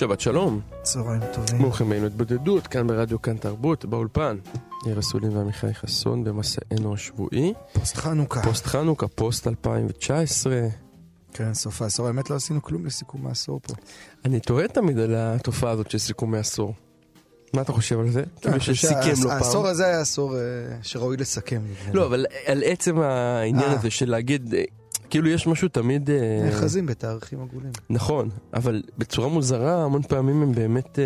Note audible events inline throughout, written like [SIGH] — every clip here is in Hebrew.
שבת שלום, צהריים טובים. ברוכים היינו התבודדות, כאן ברדיו כאן תרבות, באולפן. ניר אסולין ועמיחי חסון במסענו השבועי. פוסט חנוכה. פוסט חנוכה, פוסט 2019. כן, סוף העשור. האמת לא עשינו כלום לסיכום העשור פה. אני תוהה תמיד על התופעה הזאת של סיכומי עשור. מה אתה חושב על זה? חושב שסיכם לא העשור פעם. הזה היה עשור אה, שראוי לסכם. לא, אבל על עצם העניין אה. הזה של להגיד, אה, כאילו יש משהו תמיד... אה, נאחזים בתאריכים עגולים. נכון, אבל בצורה מוזרה, המון פעמים הם באמת אה,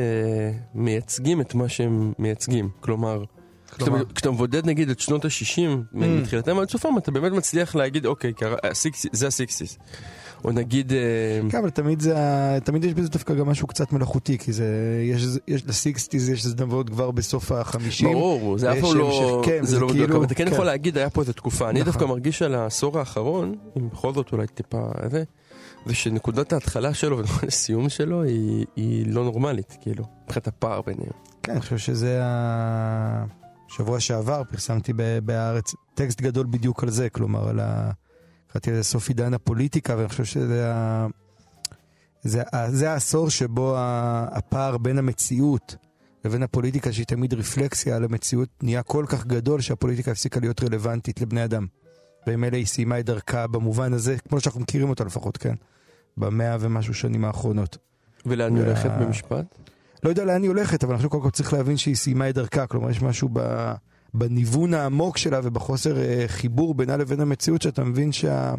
מייצגים את מה שהם מייצגים. כלומר, כשאתה, כלומר? כשאתה מבודד נגיד את שנות ה-60, Mm. מתחילתם עד סופם, אתה באמת מצליח להגיד, אוקיי, הסיקס, זה הסיקסיס. או נגיד, אה, כן, אבל תמיד זה, תמיד יש בזה דווקא גם משהו קצת מלאכותי, כי זה, יש, יש לסיקסטיז יש זנבות כבר בסוף החמישים. ברור, זה אף פעם לא, כן, זה זה לא בדיוק, כאילו- אבל אתה כן כן. יכול להגיד, היה פה איזה תקופה. אני נכון. דווקא מרגיש על העשור האחרון, אם בכל זאת אולי טיפה זה, זה שנקודת ההתחלה שלו ונקודת הסיום שלו היא, היא לא נורמלית, כאילו, מבחינת הפער ביניהם. כן, אני חושב שזה ה... שבוע שעבר פרסמתי ב- בהארץ טקסט גדול בדיוק על זה, כלומר על ה... קראתי לזה סוף עידן הפוליטיקה, ואני חושב שזה ה... זה, זה העשור שבו הפער בין המציאות לבין הפוליטיקה, שהיא תמיד רפלקסיה על המציאות, נהיה כל כך גדול שהפוליטיקה הפסיקה להיות רלוונטית לבני אדם. ומילא היא סיימה את דרכה במובן הזה, כמו שאנחנו מכירים אותה לפחות, כן? במאה ומשהו שנים האחרונות. ולאן היא וה- הולכת במשפט? לא יודע לאן היא הולכת, אבל אני חושב קודם כל צריך להבין שהיא סיימה את דרכה. כלומר, יש משהו ב... בניוון העמוק שלה ובחוסר אה, חיבור בינה לבין המציאות, שאתה מבין שה...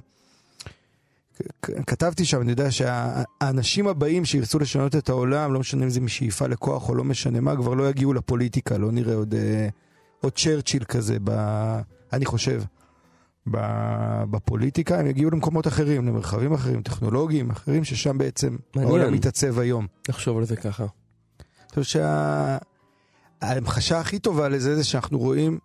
כתבתי שם, אני יודע שהאנשים הבאים שירצו לשנות את העולם, לא משנה אם זה משאיפה לכוח או לא משנה מה, כבר לא יגיעו לפוליטיקה, לא נראה עוד, אה, עוד צ'רצ'יל כזה, ב... אני חושב, ב... בפוליטיקה, הם יגיעו למקומות אחרים, למרחבים אחרים, טכנולוגיים אחרים, ששם בעצם מעניין. העולם מתעצב היום. לחשוב על זה ככה. אני חושב שההמחשה הכי טובה לזה זה שאנחנו רואים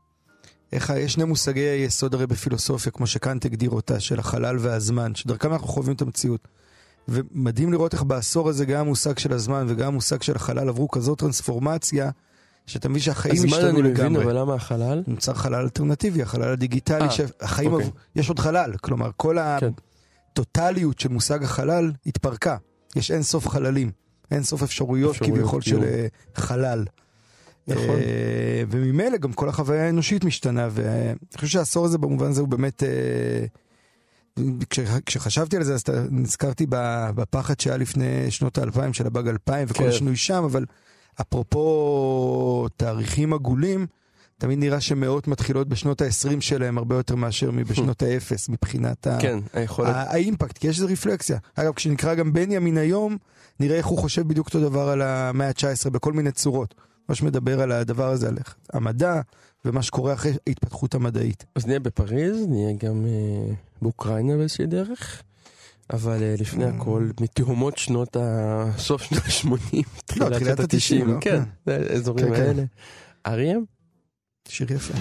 איך יש שני מושגי היסוד הרי בפילוסופיה, כמו שקאנט הגדיר אותה, של החלל והזמן, שדרכם אנחנו חווים את המציאות. ומדהים לראות איך בעשור הזה גם המושג של הזמן וגם המושג של החלל עברו כזאת טרנספורמציה, שאתה מבין שהחיים הזמן השתנו אני מבין, לגמרי. אבל למה החלל? נוצר חלל אלטרנטיבי, החלל הדיגיטלי, אה, שהחיים, אוקיי. עברו- יש עוד חלל, כלומר כל כן. הטוטליות של מושג החלל התפרקה. יש אין סוף חללים, אין סוף אפשרויות אפשרויות כביכול של. אה, חלל. נכון. אה, וממילא גם כל החוויה האנושית משתנה, ואני חושב שהעשור הזה במובן הזה הוא באמת... אה, כש, כשחשבתי על זה אז נזכרתי בפחד שהיה לפני שנות האלפיים של הבאג אלפיים וכל כן. השינוי שם, אבל אפרופו תאריכים עגולים, תמיד נראה שמאות מתחילות בשנות ה-20 שלהם הרבה יותר מאשר מבשנות [LAUGHS] האפס מבחינת ה... כן, היכולת. ה- האימפקט, כי יש איזה רפלקסיה. אגב, כשנקרא גם בנימין היום, נראה איך הוא חושב בדיוק אותו דבר על המאה ה-19 בכל מיני צורות. ממש מדבר על הדבר הזה, על המדע ומה שקורה אחרי ההתפתחות המדעית. אז נהיה בפריז, נהיה גם אה, באוקראינה באיזושהי דרך. אבל אה, לפני הכל, מתהומות שנות ה... סוף שנות ה-80, תחילת תחילת שנות ה-תשעים, ה-90, לא? כן, כן. האזורים כן, כן. האלה. אריה? שיר יפה.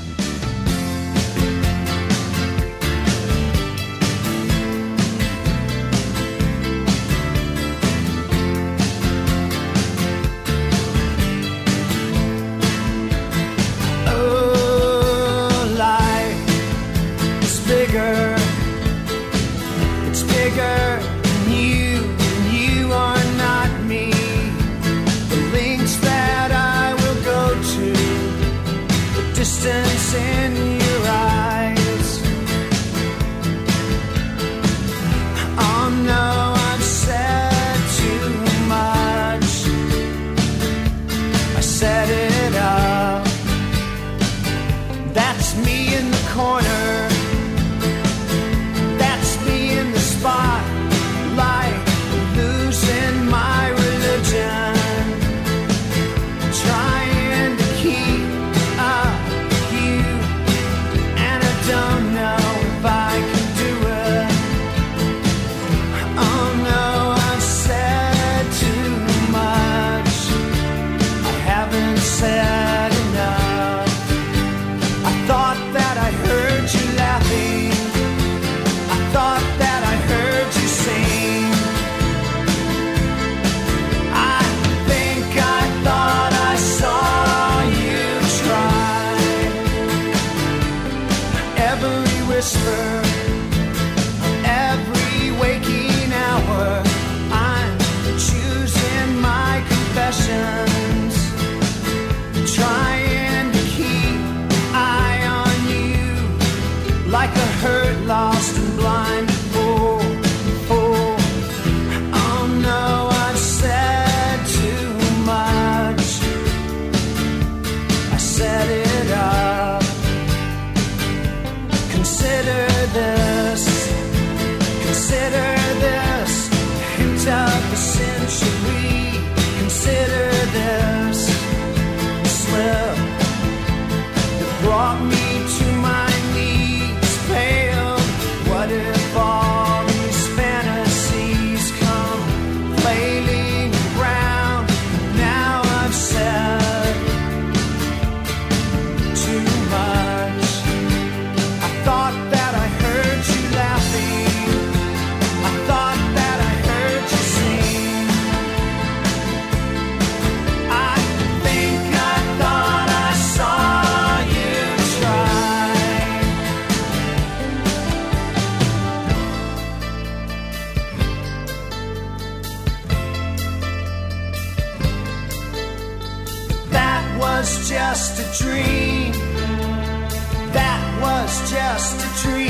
tree.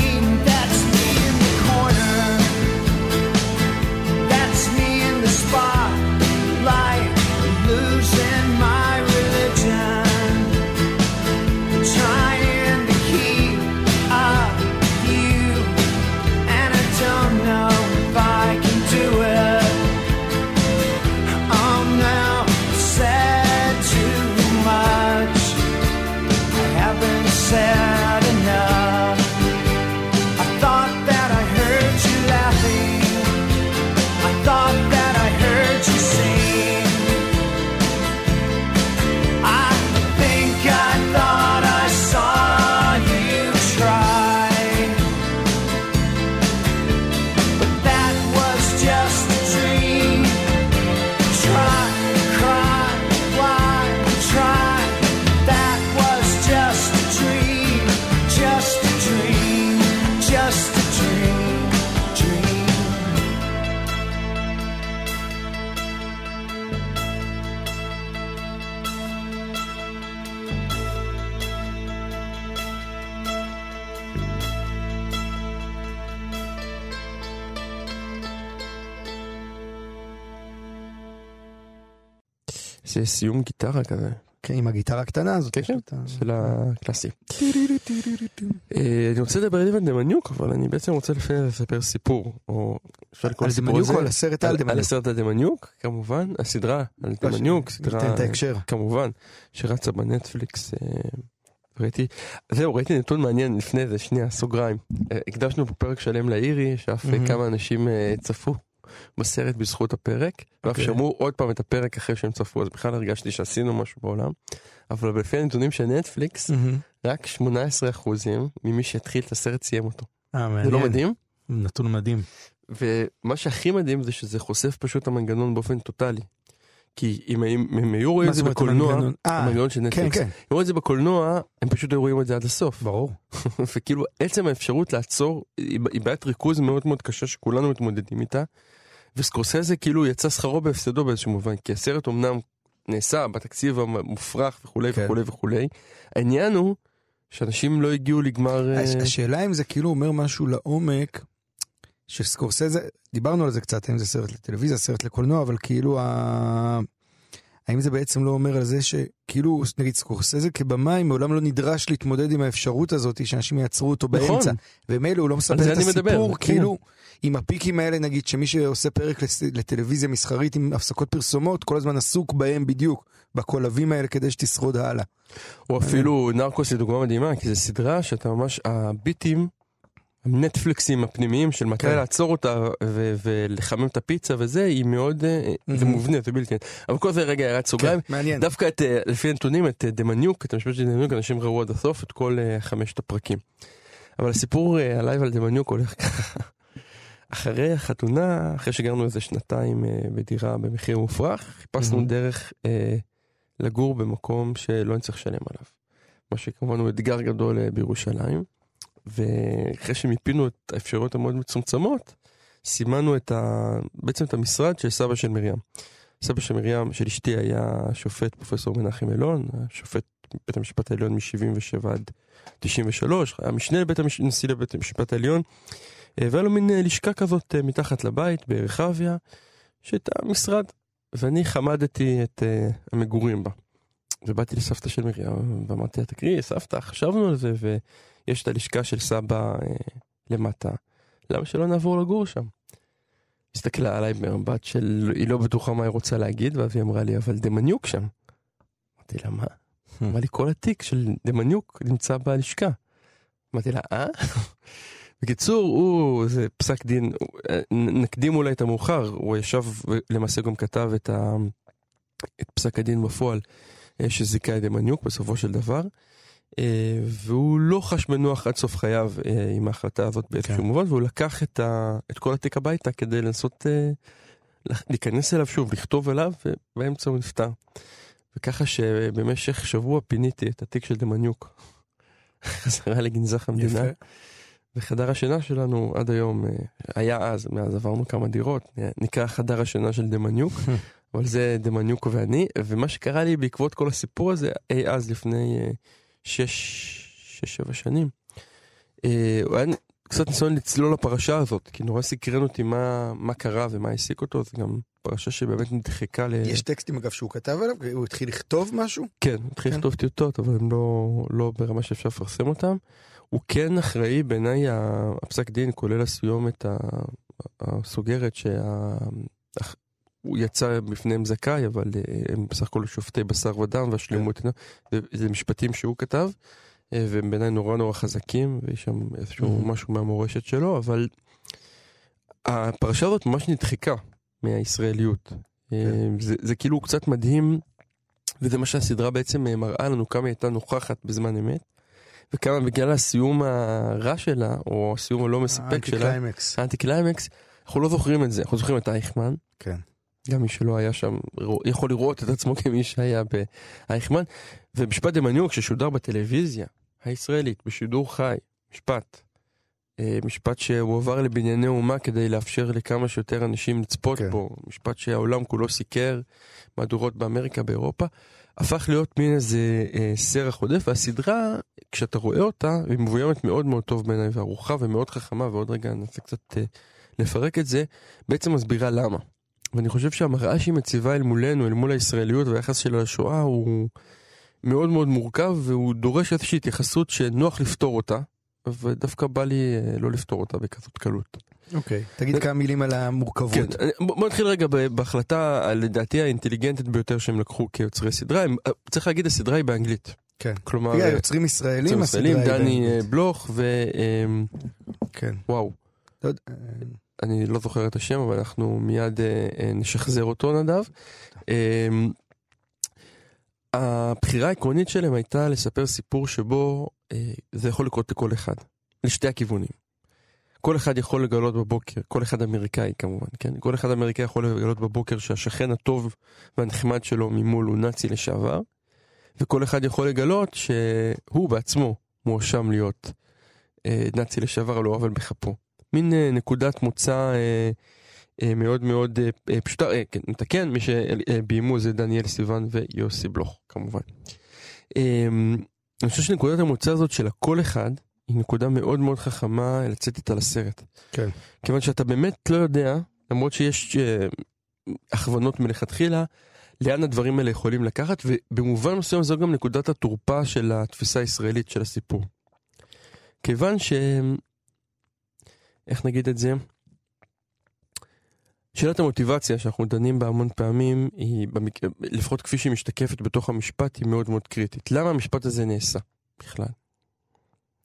סיום גיטרה כזה, כן, עם הגיטרה הקטנה הזאת. כן, כן, של הקלאסי. אה, אני רוצה לדבר על איוון דמניוק, אבל אני בעצם רוצה לפני זה לספר סיפור, או אפשר לקרוא על לסיפור דמניוק הזה. או על הסרט על על דמניוק? הסרט על דמניוק, כמובן, הסדרה על לא, דמניוק, ש- סדרה. כמובן, שרצה בנטפליקס. אה, ראיתי, זהו, ראיתי נתון מעניין לפני זה, שנייה, סוגריים. אה, הקדשנו פה פרק שלם לאירי, שאף אה. כמה אנשים אה, צפו בסרט בזכות הפרק, ואף אוקיי. שמעו עוד פעם את הפרק אחרי שהם צפו, אז בכלל הרגשתי שעשינו משהו בעולם. אבל לפי הנתונים של נטפליקס, מהמם. רק 18% ממי שהתחיל את הסרט סיים אותו. אה, זה מעניין. לא מדהים? נתון מדהים. ומה שהכי מדהים זה שזה חושף פשוט המנגנון באופן טוטאלי. כי אם הם, היו רואים את זה בקולנוע, המנגנון? אה, המנגנון של כן, נטפליקס, כן, אם רואים את זה בקולנוע, הם פשוט היו רואים את זה עד הסוף. ברור. [LAUGHS] וכאילו עצם האפשרות לעצור, היא בעיית ריכוז מאוד מאוד קשה שכולנו מתמודדים איתה. וסקורסזה כאילו יצא שכרו בהפסדו באיזשהו מובן, כי הסרט אמנם נעשה בתקציב המופרך וכולי כן. וכולי וכולי. העניין הוא שאנשים לא הגיעו לגמר... אה, הש- השאלה אם זה כאילו אומר משהו לעומק, שסקורסזה, דיברנו על זה קצת, האם זה סרט לטלוויזיה, סרט לקולנוע, אבל כאילו, ה... האם זה בעצם לא אומר על זה שכאילו, נגיד סקורסזה כבמאי מעולם לא נדרש להתמודד עם האפשרות הזאת שאנשים יעצרו אותו נכון. באמצע. ומילא הוא לא מספר את אני מדבר, הסיפור, כן. כאילו, עם הפיקים האלה, נגיד שמי שעושה פרק לטלוויזיה מסחרית עם הפסקות פרסומות, כל הזמן עסוק בהם בדיוק, בקולבים האלה כדי שתשרוד הלאה. או אפילו נרקוס היא דוגמה מדהימה, כי זו סדרה שאתה ממש, הביטים, הנטפליקסים הפנימיים של מתי כן. לעצור אותה ו- ולחמם את הפיצה וזה, היא מאוד, אה, זה. מובנה, זה בלתי. אבל כל זה רגע הערת סוגריים. כן, מעניין. דווקא את, אה, לפי הנתונים, את אה, דמניוק, את המשפט של דמניוק, אנשים ראו עד הסוף את כל חמשת הפרקים. אבל הסיפור עליי ועל דמניוק הולך ככה. אחרי החתונה, אחרי שגרנו איזה שנתיים בדירה במחיר מופרך, חיפשנו מהמם. דרך אה, לגור במקום שלא נצטרך לשלם עליו. מה שכמובן הוא אתגר גדול בירושלים. ואחרי שמיפינו את האפשרויות המאוד מצומצמות, סימנו את ה... בעצם את המשרד של סבא של מרים. סבא של מרים, של אשתי, היה שופט פרופסור מנחם אלון, שופט בית המשפט העליון מ-77 עד 93, היה משנה לבית המש... נשיא לבית המשפט העליון, אה, והיה לו מין אה, לשכה כזאת אה, מתחת לבית ברחביה, שהייתה משרד, ואני חמדתי את uh, המגורים בה. ובאתי לסבתא של מרים, ואמרתי לה, תקראי, סבתא, חשבנו על זה, ויש את הלשכה של סבא uh, למטה, למה שלא נעבור לגור שם? הסתכלה עליי במבט של, היא לא בטוחה מה היא רוצה להגיד, ואז היא אמרה לי, אבל דמניוק שם. אמרתי לה, מה? אמרה לי, כל התיק של דמניוק נמצא בלשכה. אמרתי לה, אה? בקיצור, הוא, זה פסק דין, אה, נקדים אולי את המאוחר, הוא ישב ולמעשה גם כתב את, ה, את פסק הדין בפועל אה, שזיכה את דמניוק בסופו של דבר. אה, והוא לא חש בנוח עד סוף חייו עם ההחלטה הזאת באיזשהו כן. מובן, והוא לקח את, ה, את כל התיק הביתה כדי לנסות להיכנס אליו שוב, לכתוב אליו, ובאמצע הוא נפטר. וככה שבמשך שבוע פיניתי את התיק של דמניוק. [LAUGHS] חזרה לגנזך המדינה. יפה. וחדר השינה שלנו עד היום, אה, היה אז, מאז עברנו כמה דירות, אה, נקרא חדר השינה של דמניוק, [LAUGHS] אבל זה דמניוק ואני, ומה שקרה לי בעקבות כל הסיפור הזה, אי אז לפני אה, שש, שש, שבע שנים, הוא היה קצת ניסיון לצלול לפרשה הזאת, כי נורא סקרן אותי מה, מה קרה ומה העסיק אותו, זה גם פרשה שבאמת נדחקה ל... יש טקסטים אגב שהוא כתב עליו? הוא התחיל לכתוב משהו? כן, הוא התחיל כן. לכתוב טיוטות, אבל הם לא, לא ברמה שאפשר לפרסם אותם. הוא כן אחראי בעיניי, הפסק דין כולל הסיומת הסוגרת שהוא יצא בפניהם זכאי, אבל אה, הם בסך הכל שופטי בשר ודם והשלימות, כן. זה משפטים שהוא כתב, אה, והם בעיניי נורא נורא חזקים, ויש שם איזשהו משהו מהמורשת שלו, אבל הפרשה הזאת ממש נדחקה מהישראליות. אה, כן. זה, זה כאילו קצת מדהים, וזה מה שהסדרה בעצם מראה לנו כמה היא הייתה נוכחת בזמן אמת. וכמה בגלל הסיום הרע שלה, או הסיום הלא מספק שלה, האנטי-קליימקס, האנטי-קליימקס, אנחנו לא זוכרים את זה, אנחנו זוכרים את אייכמן. כן. גם מי שלא היה שם יכול לראות את עצמו כמי שהיה באייכמן. ומשפט דמניוק ששודר בטלוויזיה הישראלית, בשידור חי, משפט. אה, משפט שהועבר לבנייני אומה כדי לאפשר לכמה שיותר אנשים לצפות כן. בו, משפט שהעולם כולו סיקר, מהדורות באמריקה, באירופה. הפך להיות מין איזה אה, סרח עודף, והסדרה, כשאתה רואה אותה, היא מבוימת מאוד מאוד טוב בעיניי, וערוכה ומאוד חכמה, ועוד רגע אני אנסה קצת אה, לפרק את זה, בעצם מסבירה למה. ואני חושב שהמראה שהיא מציבה אל מולנו, אל מול הישראליות והיחס שלה לשואה, הוא מאוד מאוד מורכב, והוא דורש איזושהי התייחסות שנוח לפתור אותה, ודווקא בא לי אה, לא לפתור אותה בכזאת קלות. אוקיי, okay. תגיד כמה מילים על המורכבות. כן, בוא נתחיל רגע בהחלטה, לדעתי האינטליגנטית ביותר שהם לקחו כיוצרי סדרה, הם, אה, צריך להגיד הסדרה היא באנגלית. כן. כלומר, רגע, יוצרים ישראלים, יוצרים ישראלים, דני אה, בלוך ו... כן. וואו. אני לא זוכר את השם, אבל אנחנו מיד נשחזר אותו נדב. הבחירה העקרונית שלהם הייתה לספר סיפור שבו זה יכול לקרות לכל אחד, לשתי הכיוונים. כל אחד יכול לגלות בבוקר, כל אחד אמריקאי כמובן, כן? כל אחד אמריקאי יכול לגלות בבוקר שהשכן הטוב והנחמד שלו ממול הוא נאצי לשעבר, וכל אחד יכול לגלות שהוא בעצמו מואשם להיות אה, נאצי לשעבר על לא עוול בכפו. מין אה, נקודת מוצא אה, אה, מאוד מאוד אה, אה פשוטה, אה, כן, נתקן, מי שביימו זה דניאל סיוון ויוסי בלוך כמובן. אה, אני חושב שנקודת המוצא הזאת של הכל אחד, היא נקודה מאוד מאוד חכמה לצאת איתה לסרט. כן. כיוון שאתה באמת לא יודע, למרות שיש uh, הכוונות מלכתחילה, לאן הדברים האלה יכולים לקחת, ובמובן מסוים זו גם נקודת התורפה של התפיסה הישראלית של הסיפור. כיוון ש... איך נגיד את זה? שאלת המוטיבציה שאנחנו דנים בה המון פעמים, היא במק... לפחות כפי שהיא משתקפת בתוך המשפט, היא מאוד מאוד קריטית. למה המשפט הזה נעשה בכלל?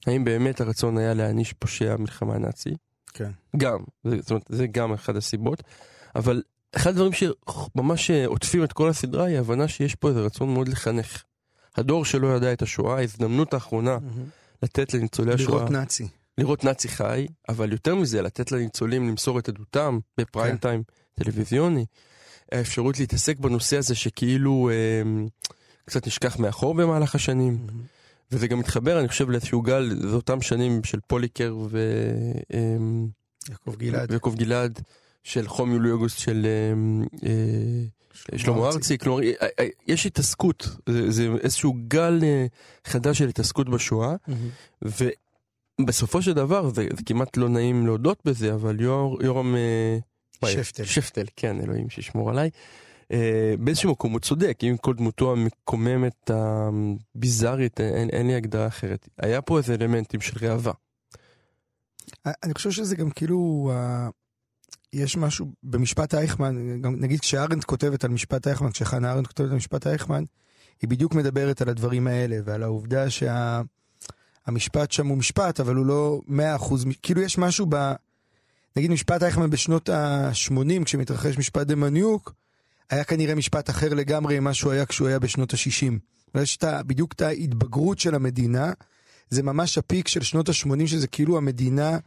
האם באמת הרצון היה להעניש פושע מלחמה נאצי? כן. גם, זאת אומרת, זה גם אחד הסיבות, אבל אחד הדברים שממש עוטפים את כל הסדרה היא ההבנה שיש פה איזה רצון מאוד לחנך. הדור שלא ידע את השואה, ההזדמנות האחרונה mm-hmm. לתת לניצולי השואה... לראות נאצי. לראות נאצי חי, אבל יותר מזה, לתת לניצולים למסור את עדותם בפריים כן. טיים טלוויזיוני. האפשרות להתעסק בנושא הזה שכאילו אה, קצת נשכח מאחור במהלך השנים. Mm-hmm. וזה גם מתחבר, אני חושב, לאיזשהו גל, זה אותם שנים של פוליקר ו... אמ, יעקב גלעד. ויעקב גלעד, של חום יולי אוגוסט של אה, אה, שלמה ארצי, כלומר אה, אה, יש התעסקות, זה, זה איזשהו גל אה, חדש של התעסקות בשואה, ובסופו של דבר, זה, זה כמעט לא נעים להודות בזה, אבל יור, יורם אה, שפטל. שפטל, כן, אלוהים שישמור עליי. אה, באיזשהו מקום הוא צודק, עם כל דמותו המקוממת, הביזארית, אין, אין לי הגדרה אחרת. היה פה איזה אלמנטים של ראווה. אני חושב שזה גם כאילו, אה, יש משהו במשפט אייכמן, גם נגיד כשארנדט כותבת על משפט אייכמן, כשחנה ארנדט כותבת על משפט אייכמן, היא בדיוק מדברת על הדברים האלה ועל העובדה שהמשפט שם הוא משפט, אבל הוא לא מאה אחוז, כאילו יש משהו ב... נגיד משפט אייכמן בשנות ה-80, כשמתרחש משפט דמניוק, היה כנראה משפט אחר לגמרי ממה שהוא היה כשהוא היה בשנות ה-60. יש בדיוק את ההתבגרות של המדינה, זה ממש הפיק של שנות ה-80, שזה כאילו המדינה,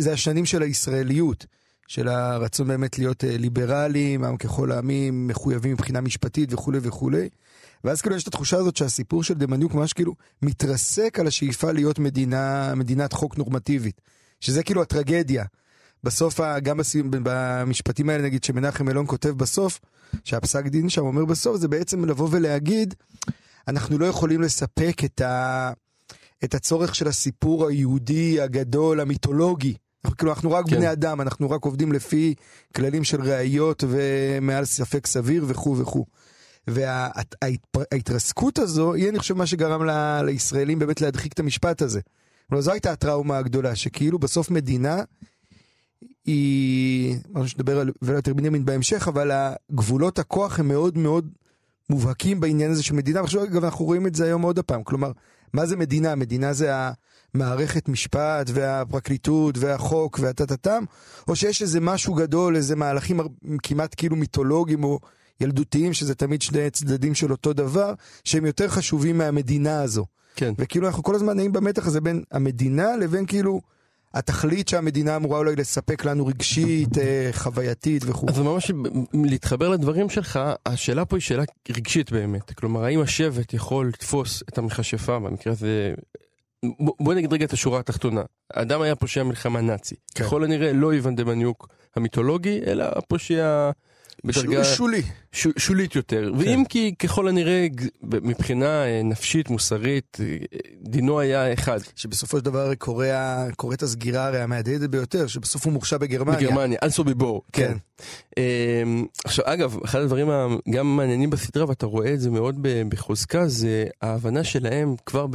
זה השנים של הישראליות, של הרצון באמת להיות אה, ליברליים, עם ככל העמים, מחויבים מבחינה משפטית וכולי וכולי. ואז כאילו יש את התחושה הזאת שהסיפור של דמניוק ממש כאילו מתרסק על השאיפה להיות מדינה, מדינת חוק נורמטיבית. שזה כאילו הטרגדיה. בסוף, גם בסיום, במשפטים האלה, נגיד, שמנחם אלון כותב בסוף, שהפסק דין שם אומר בסוף, זה בעצם לבוא ולהגיד, אנחנו לא יכולים לספק את, ה, את הצורך של הסיפור היהודי הגדול, המיתולוגי. אנחנו, כאילו, אנחנו רק כן. בני אדם, אנחנו רק עובדים לפי כללים של ראיות ומעל ספק סביר וכו' וכו'. וההתרסקות הזו, היא אני חושב מה שגרם ל, לישראלים באמת להדחיק את המשפט הזה. אבל זו הייתה הטראומה הגדולה, שכאילו בסוף מדינה היא, משהו שנדבר על יותר בנימין בהמשך, אבל הגבולות הכוח הם מאוד מאוד מובהקים בעניין הזה של מדינה, ועכשיו אגב אנחנו רואים את זה היום עוד פעם, כלומר, מה זה מדינה? מדינה זה המערכת משפט והפרקליטות והחוק והטה-טה-טם, או שיש איזה משהו גדול, איזה מהלכים כמעט כאילו מיתולוגיים או ילדותיים, שזה תמיד שני צדדים של אותו דבר, שהם יותר חשובים מהמדינה הזו. כן. וכאילו אנחנו כל הזמן נעים במתח הזה בין המדינה לבין כאילו התכלית שהמדינה אמורה אולי לספק לנו רגשית, אה, חווייתית וכו'. אז ממש להתחבר לדברים שלך, השאלה פה היא שאלה רגשית באמת. כלומר, האם השבט יכול לתפוס את המכשפה, במקרה הזה... בוא נגיד רגע את השורה התחתונה. האדם היה פושע מלחמה נאצי. כן. ככל הנראה לא איוון דמניוק המיתולוגי, אלא הפושע בדרגה שולי. ש- שולית יותר. ואם כי ככל הנראה מבחינה אה, נפשית, מוסרית, אה, דינו היה אחד. שבסופו של דבר קורה, קורית הסגירה הרי המהדהדת ביותר, שבסוף הוא מורשע בגרמניה. בגרמניה, אלסו ביבור. כן. אמ, עכשיו אגב, אחד הדברים גם מעניינים בסדרה ואתה רואה את זה מאוד בחוזקה זה ההבנה שלהם כבר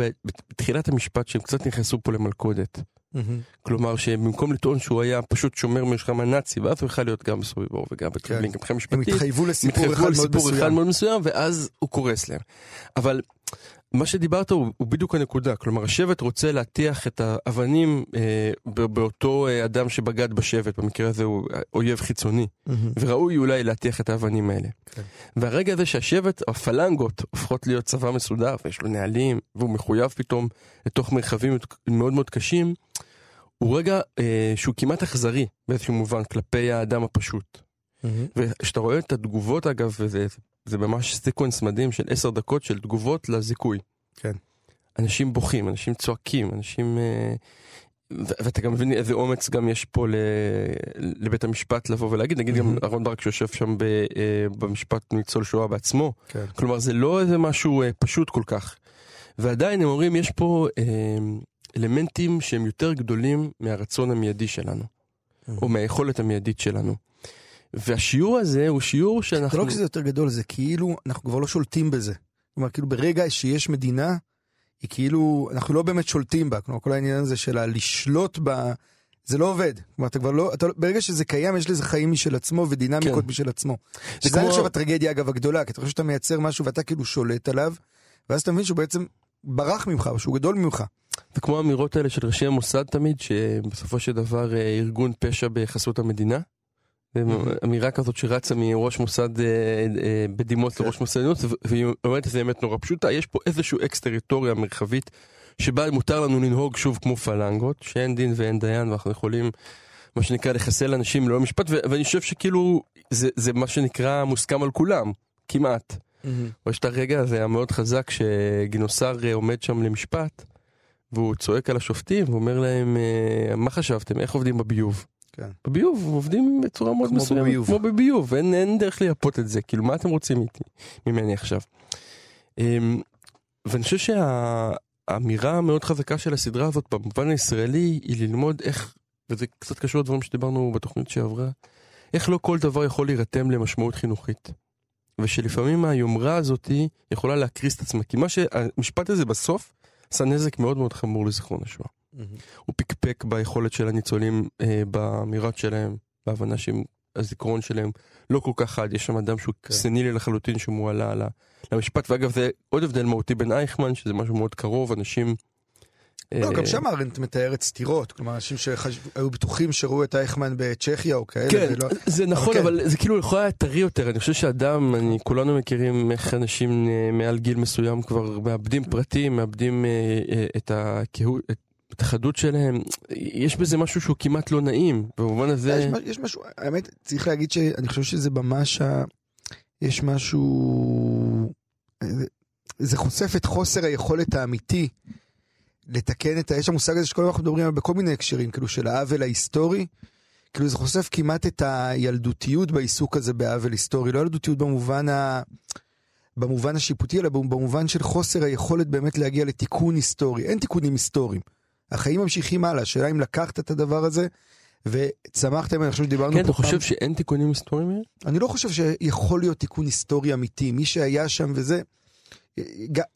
בתחילת המשפט שהם קצת נכנסו פה למלכודת. מהמם. כלומר שבמקום לטעון שהוא היה פשוט שומר מלחמה נאצי ואז הוא יכול להיות גם בסוביבור וגם בטרבלינג מבחינה הם משפטית. התחייבו הם לסיפור התחייבו אחד על מאוד סיפור אחד מסוים. מאוד מסוים ואז הוא קורס להם. אבל מה שדיברת הוא, הוא בדיוק הנקודה, כלומר השבט רוצה להטיח את האבנים אה, באותו אה, אדם שבגד בשבט, במקרה הזה הוא אויב חיצוני, מהמם. וראוי אולי להטיח את האבנים האלה. כן. והרגע הזה שהשבט, הפלנגות, הופכות להיות צבא מסודר, ויש לו נהלים, והוא מחויב פתאום לתוך מרחבים מאוד מאוד קשים, הוא רגע אה, שהוא כמעט אכזרי באיזשהו מובן כלפי האדם הפשוט. מהמם. וכשאתה רואה את התגובות אגב, וזה זה ממש סיקוונס מדהים של עשר דקות של תגובות לזיכוי. כן. אנשים בוכים, אנשים צועקים, אנשים... אה, ו- ואתה גם מבין איזה אומץ גם יש פה ל- לבית המשפט לבוא ולהגיד, נגיד גם מהמם. אהרון ברק שיושב שם ב- אה, במשפט ניצול שואה בעצמו, כן. כלומר זה לא איזה משהו אה, פשוט כל כך. ועדיין הם אומרים יש פה אה, אלמנטים שהם יותר גדולים מהרצון המיידי שלנו, או מהיכולת המיידית שלנו. והשיעור הזה הוא שיעור זה שאנחנו... לא רק שזה יותר גדול, זה כאילו, אנחנו כבר לא שולטים בזה. כלומר, כאילו ברגע שיש מדינה, היא כאילו, אנחנו לא באמת שולטים בה. כלומר, כל העניין הזה של הלשלוט בה, זה לא עובד. כלומר, אתה כבר לא, אתה, לא- ברגע שזה קיים, יש לזה חיים משל עצמו ודינמיקות כן. משל עצמו. זה שזה אני כמו- חושב הטרגדיה, אגב, הגדולה, כי אתה חושב שאתה מייצר משהו ואתה כאילו שולט עליו, ואז אתה מבין שהוא בעצם ברח ממך, שהוא גדול ממך. זה כמו האמירות האלה של ראשי המוסד תמיד, שבסופו של דבר אה, ארגון פשע בחסות המדינה. אמירה כזאת שרצה מראש מוסד אה, אה, בדימוס כן. לראש מוסד עליונות, והיא אומרת את זה באמת נורא פשוטה, יש פה איזשהו אקס טריטוריה מרחבית, שבה מותר לנו לנהוג שוב כמו פלנגות, שאין דין ואין דיין, ואנחנו יכולים, מה שנקרא, לחסל אנשים ללא משפט, ואני חושב שכאילו, זה, זה מה שנקרא מוסכם על כולם, כמעט. יש את הרגע הזה המאוד חזק שגינוסר אה, עומד שם למשפט והוא צועק על השופטים ואומר להם אה, מה חשבתם איך עובדים בביוב. כן. בביוב עובדים בצורה מאוד כמו מסוימת. בביוב. כמו בביוב, אין, אין דרך לייפות את זה, כאילו מה אתם רוצים איתי, ממני עכשיו? אמ, ואני חושב שהאמירה המאוד חזקה של הסדרה הזאת במובן הישראלי היא ללמוד איך, וזה קצת קשור לדברים שדיברנו בתוכנית שעברה, איך לא כל דבר יכול להירתם למשמעות חינוכית. ושלפעמים היומרה הזאתי יכולה להקריס את עצמה, כי מה שהמשפט הזה בסוף עשה נזק מאוד מאוד חמור לזיכרון השואה. הוא פקפק ביכולת של הניצולים אה, באמירות שלהם, בהבנה שהזיכרון שלהם לא כל כך חד, יש שם אדם שהוא כן. סנילי לחלוטין שמועלה למשפט, ואגב זה עוד הבדל מהותי בין אייכמן, שזה משהו מאוד קרוב, אנשים... לא, אה, גם שם ארנט מתארת סתירות, כלומר אנשים שהיו בטוחים שראו את אייכמן בצ'כיה או כאלה, כן, זה נכון, כן. אבל זה כאילו יכול היה טרי יותר. אני חושב שאדם, אני, כולנו מכירים איך אנשים אה, מעל גיל מסוים כבר מאבדים פרטים, מאבדים אה, את הקהות, את החדות שלהם. יש בזה משהו שהוא כמעט לא נעים, במובן הזה... יש, יש משהו, האמת, צריך להגיד שאני חושב שזה ממש, יש משהו, זה- זה חושף את חוסר היכולת האמיתי לתקן את ה... יש המושג הזה שכל הזמן אנחנו מדברים עליו בכל מיני הקשרים, כאילו של העוול ההיסטורי. כאילו זה חושף כמעט את הילדותיות בעיסוק הזה בעוול היסטורי, לא ילדותיות במובן ה... במובן השיפוטי, אלא במובן של חוסר היכולת באמת להגיע לתיקון היסטורי. אין תיקונים היסטוריים. החיים ממשיכים הלאה, השאלה אם לקחת את הדבר הזה וצמחתם, אני חושב שדיברנו כן, פה אתה חושב פעם- שאין תיקונים היסטוריים? אני לא חושב שיכול להיות תיקון היסטורי אמיתי. מי שהיה שם וזה,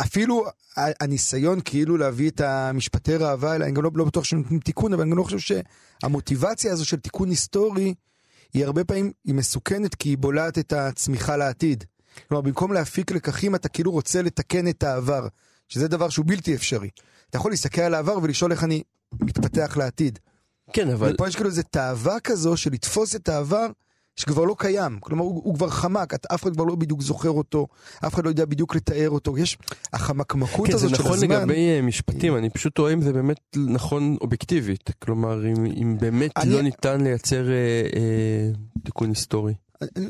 אפילו הניסיון כאילו להביא את המשפטי ראווה אני גם לא, לא בטוח שנותנים תיקון, אבל אני גם לא חושב שהמוטיבציה הזו של תיקון היסטורי, היא הרבה פעמים, היא מסוכנת כי היא בולעת את הצמיחה לעתיד. כלומר, במקום להפיק לקחים, אתה כאילו רוצה לתקן את העבר, שזה דבר שהוא בלתי אפשרי. אתה יכול להסתכל על העבר ולשאול איך אני מתפתח לעתיד. כן, אבל... ופה יש כאילו איזה תאווה כזו של לתפוס את העבר שכבר לא קיים. כלומר, הוא, הוא כבר חמק, את, אף אחד כבר לא בדיוק זוכר אותו, אף אחד לא יודע בדיוק לתאר אותו. יש החמקמקות כן, זה הזאת של נכון הזמן. לגבי אה, משפטים, אני פשוט טועה אם זה באמת נכון אובייקטיבית. כלומר, אם, אם באמת אני- לא ניתן לייצר אה, אה, תיקון היסטורי. אני,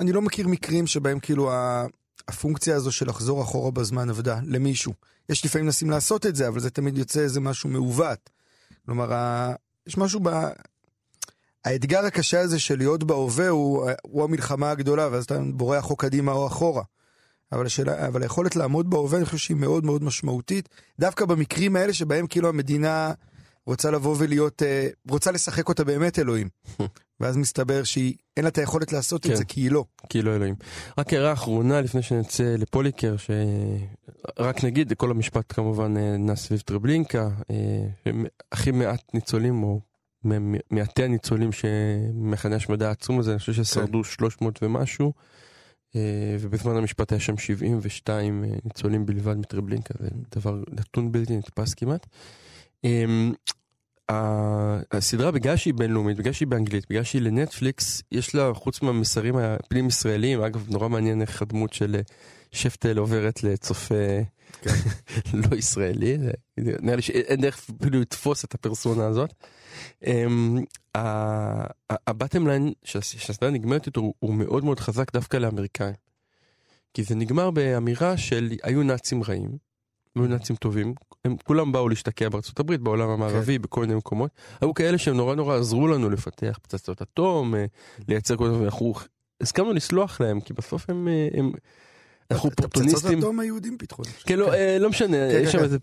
אני לא מכיר מקרים שבהם כאילו ה, הפונקציה הזו של לחזור אחורה בזמן עבדה למישהו. יש לפעמים מנסים לעשות את זה, אבל זה תמיד יוצא איזה משהו מעוות. כלומר, יש משהו ב... האתגר הקשה הזה של להיות בהווה הוא, הוא המלחמה הגדולה, ואז אתה בורח או קדימה או אחורה. אבל, השאלה, אבל היכולת לעמוד בהווה, אני חושב שהיא מאוד מאוד משמעותית, דווקא במקרים האלה שבהם כאילו המדינה רוצה לבוא ולהיות, אה, רוצה לשחק אותה באמת אלוהים. [LAUGHS] ואז מסתבר שהיא, אין לה את היכולת לעשות כן. את זה, כי היא לא. כאילו אלוהים. רק הערה אחרונה לפני שנצא לפוליקר, שרק נגיד, כל המשפט כמובן אה, נע סביב טרבלינקה, אה, הכי מעט ניצולים, או מעטי הניצולים שמחנה השמדה העצום הזה, אני חושב ששרדו 300 ומשהו, אה, ובזמן המשפט היה שם 72 אה, ניצולים בלבד מטרבלינקה, זה דבר נתון בלתי נתפס כמעט. אמ, ה- הסדרה בגלל שהיא בינלאומית, בגלל שהיא באנגלית, בגלל שהיא לנטפליקס, יש לה חוץ מהמסרים הפנים ישראלים, אגב נורא מעניין איך הדמות של אה, שפטל עוברת לצופה [LAUGHS] לא ישראלי, נראה לי שאין דרך אפילו לתפוס את הפרסונה הזאת. אמ, הבטם ליין שהסדרה נגמרת איתו הוא- מאוד מאוד חזק דווקא לאמריקאים. כי זה נגמר באמירה של היו נאצים רעים, היו נאצים טובים, הם כולם באו להשתקע בארצות הברית, בעולם המערבי, בכל מיני מקומות. היו כאלה שהם נורא נורא עזרו לנו לפתח פצצות אטום, אה, לייצר כל מיני, אנחנו הסכמנו לסלוח להם, כי בסוף הם, אה, הם אנחנו את הפצצות אופורטוניסטים. אטום היהודים פיתחו. כן, לא, אה, לא משנה, כן, יש כן, שם איזה,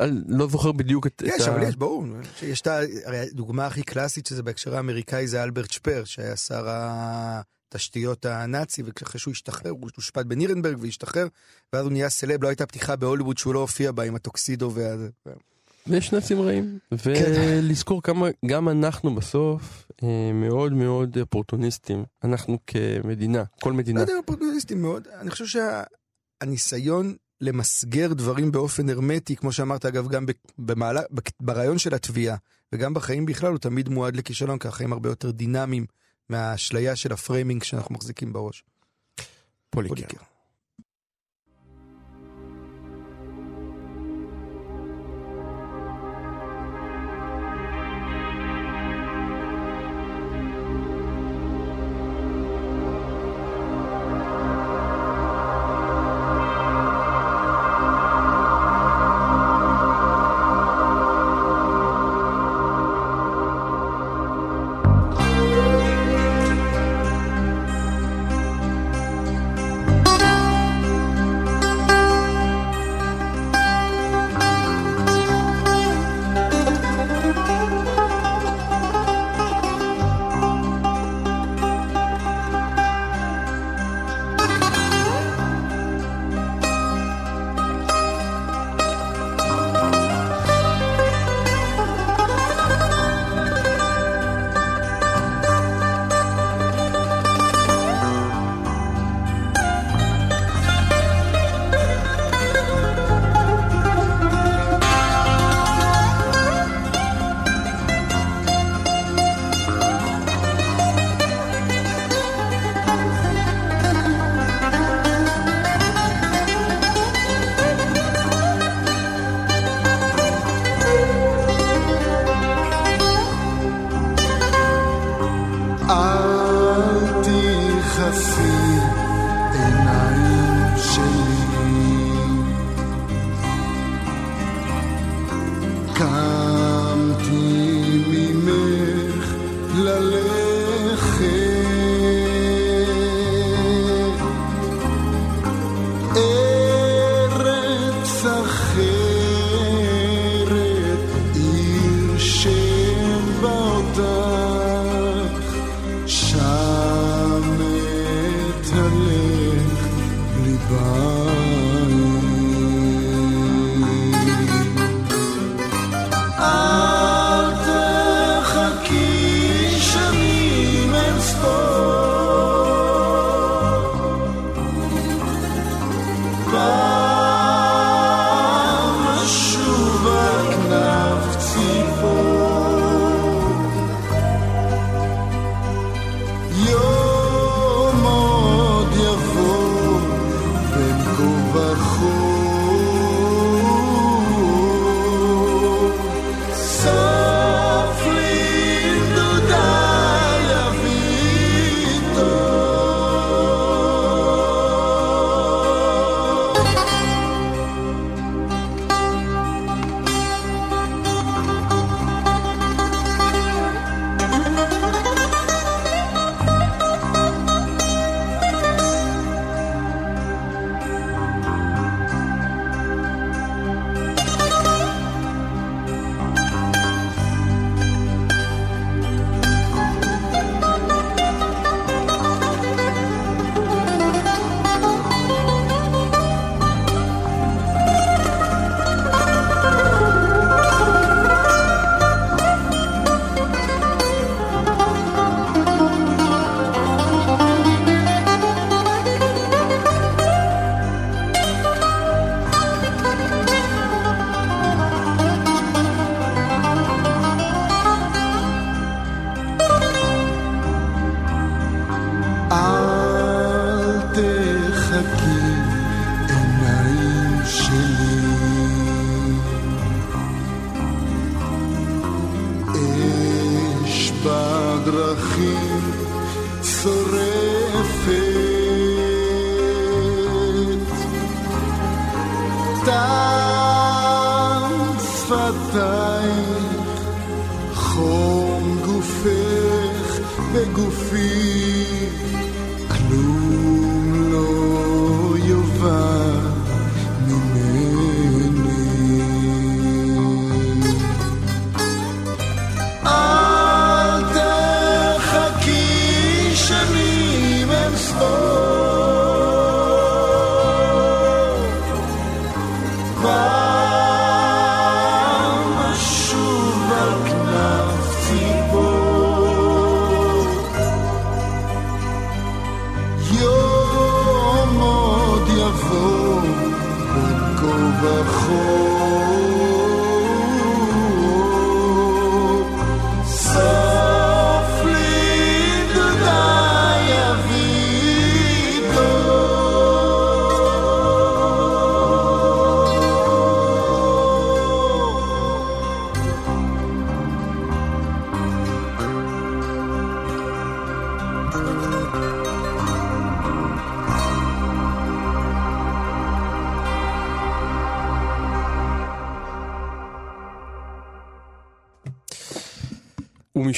אה, לא זוכר בדיוק את את יש, ה... אבל יש, ברור. יש את ה... הרי הדוגמה הכי קלאסית שזה בהקשר האמריקאי זה אלברט שפר, שהיה שר התשתיות הנאצי, ואחרי שהוא השתחרר, הוא הושפט בנירנברג והשתחרר, ואז הוא נהיה סלב, לא הייתה פתיחה בהוליווד שהוא לא הופיע בה עם הטוקסידו וה... ויש נאצים רעים, כן. ולזכור כמה גם אנחנו בסוף אה, מאוד מאוד אופורטוניסטים, אנחנו כמדינה, כל לא מדינה. יודע, אופורטוניסטים מאוד. אני חושב שהניסיון למסגר דברים באופן הרמטי, כמו שאמרת אגב, גם במעלה, ברעיון של התביעה, וגם בחיים בכלל, הוא תמיד מועד לכישלון, כי החיים הרבה יותר דינמיים מהאשליה של ה framing שאנחנו מחזיקים בראש. פוליקר. פוליקר.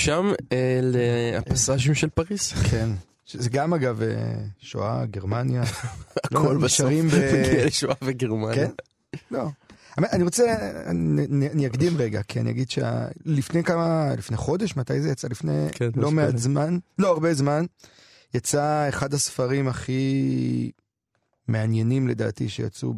ומשם אה, לפסאז'ים של פריס. כן. זה גם אגב אה, שואה, גרמניה. [LAUGHS] הכל לא, בסוף נשארים ב- מגיע לשואה וגרמניה. כן? לא. אני רוצה, אני, אקדים רגע, כי אני אגיד שלפני כמה, לפני חודש, מתי זה יצא? לפני כן, לא מעט. זמן, לא הרבה זמן, יצא אחד הספרים הכי מעניינים לדעתי שיצאו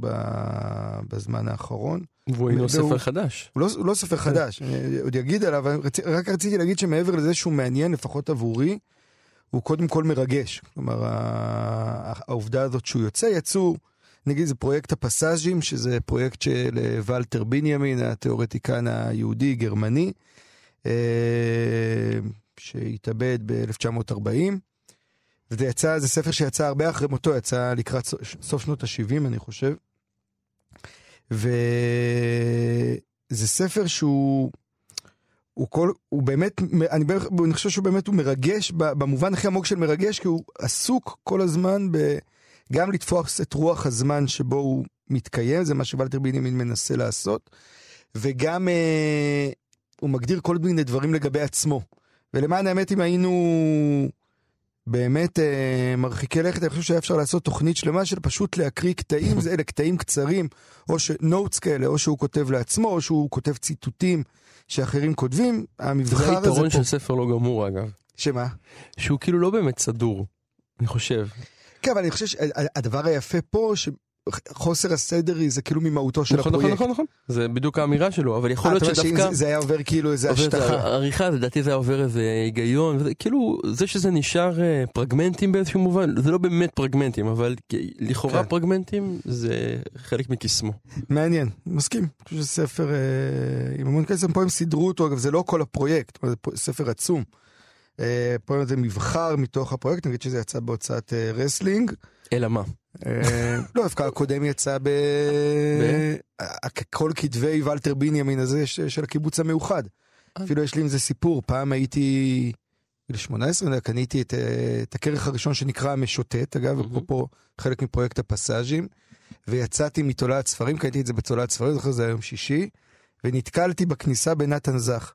בזמן האחרון. והוא אינו והוא- ספר חדש. הוא לא, הוא לא ספר חדש, אני עוד אגיד עליו, רצ, רק רציתי להגיד שמעבר לזה שהוא מעניין, לפחות עבורי, הוא קודם כל מרגש. כלומר, העובדה הזאת שהוא יוצא, יצאו, נגיד זה פרויקט הפסאז'ים, שזה פרויקט של אה, ולטר בנימין, התיאורטיקן היהודי-גרמני, אה, שהתאבד ב-1940. וזה יצא, זה ספר שיצא הרבה אחרי מותו, יצא לקראת סוף שנות ה-70, אני חושב. וזה ספר שהוא הוא כל, הוא באמת, אני, בערך- אני חושב שהוא באמת, הוא מרגש, במובן הכי עמוק של מרגש, כי הוא עסוק כל הזמן ב... גם לתפוס את רוח הזמן שבו הוא מתקיים, זה מה שוולטר בנימין מנסה לעשות, וגם אה, הוא מגדיר כל מיני דברים לגבי עצמו. ולמען האמת, אם היינו באמת אה, מרחיקי לכת, אני חושב שהיה אפשר לעשות תוכנית שלמה של פשוט להקריא קטעים, זה אלה קטעים קצרים, או נוטס כאלה, או שהוא כותב לעצמו, או שהוא כותב ציטוטים שאחרים כותבים. זה המבחר הזה היתרון פה... של ספר לא גמור אגב. שמה? שהוא כאילו לא באמת סדור, אני חושב. כן, אבל אני חושב שהדבר היפה פה, שחוסר הסדר זה כאילו ממהותו של נכון, נכון, הפרויקט. נכון, נכון. זה בדיוק האמירה שלו, אבל יכול אה, להיות שדווקא... זה- זה היה עובר כאילו איזה השטחה. העריכה, לדעתי זה היה עובר איזה היגיון, וזה, כאילו זה שזה נשאר אה, פרגמנטים באיזשהו מובן, זה לא באמת פרגמנטים, אבל לכאורה כן. פרגמנטים זה חלק מקסמו. מעניין, מסכים. אני חושב שזה ספר אה, עם המון כסף, פה הם סידרו אותו, אגב זה לא כל הפרויקט, זה ספר עצום. אה, פה זה מבחר מתוך הפרויקט, נגיד שזה יצא בהוצאת אה, רסלינג. אלא מה? אה, לא, דווקא הקודם יצא ב... כל כתבי ולטר בנימין הזה של הקיבוץ המאוחד. אפילו יש לי עם זה סיפור, פעם הייתי... בגיל 18, אני יודע, קניתי את, את הכרך הראשון שנקרא המשוטט, אגב. אפרופו חלק מפרויקט הפסאז'ים, ויצאתי מתולעת ספרים, קניתי את זה בתולעת ספרים, זוכר זה היה יום שישי, ונתקלתי בכניסה בנתן זך.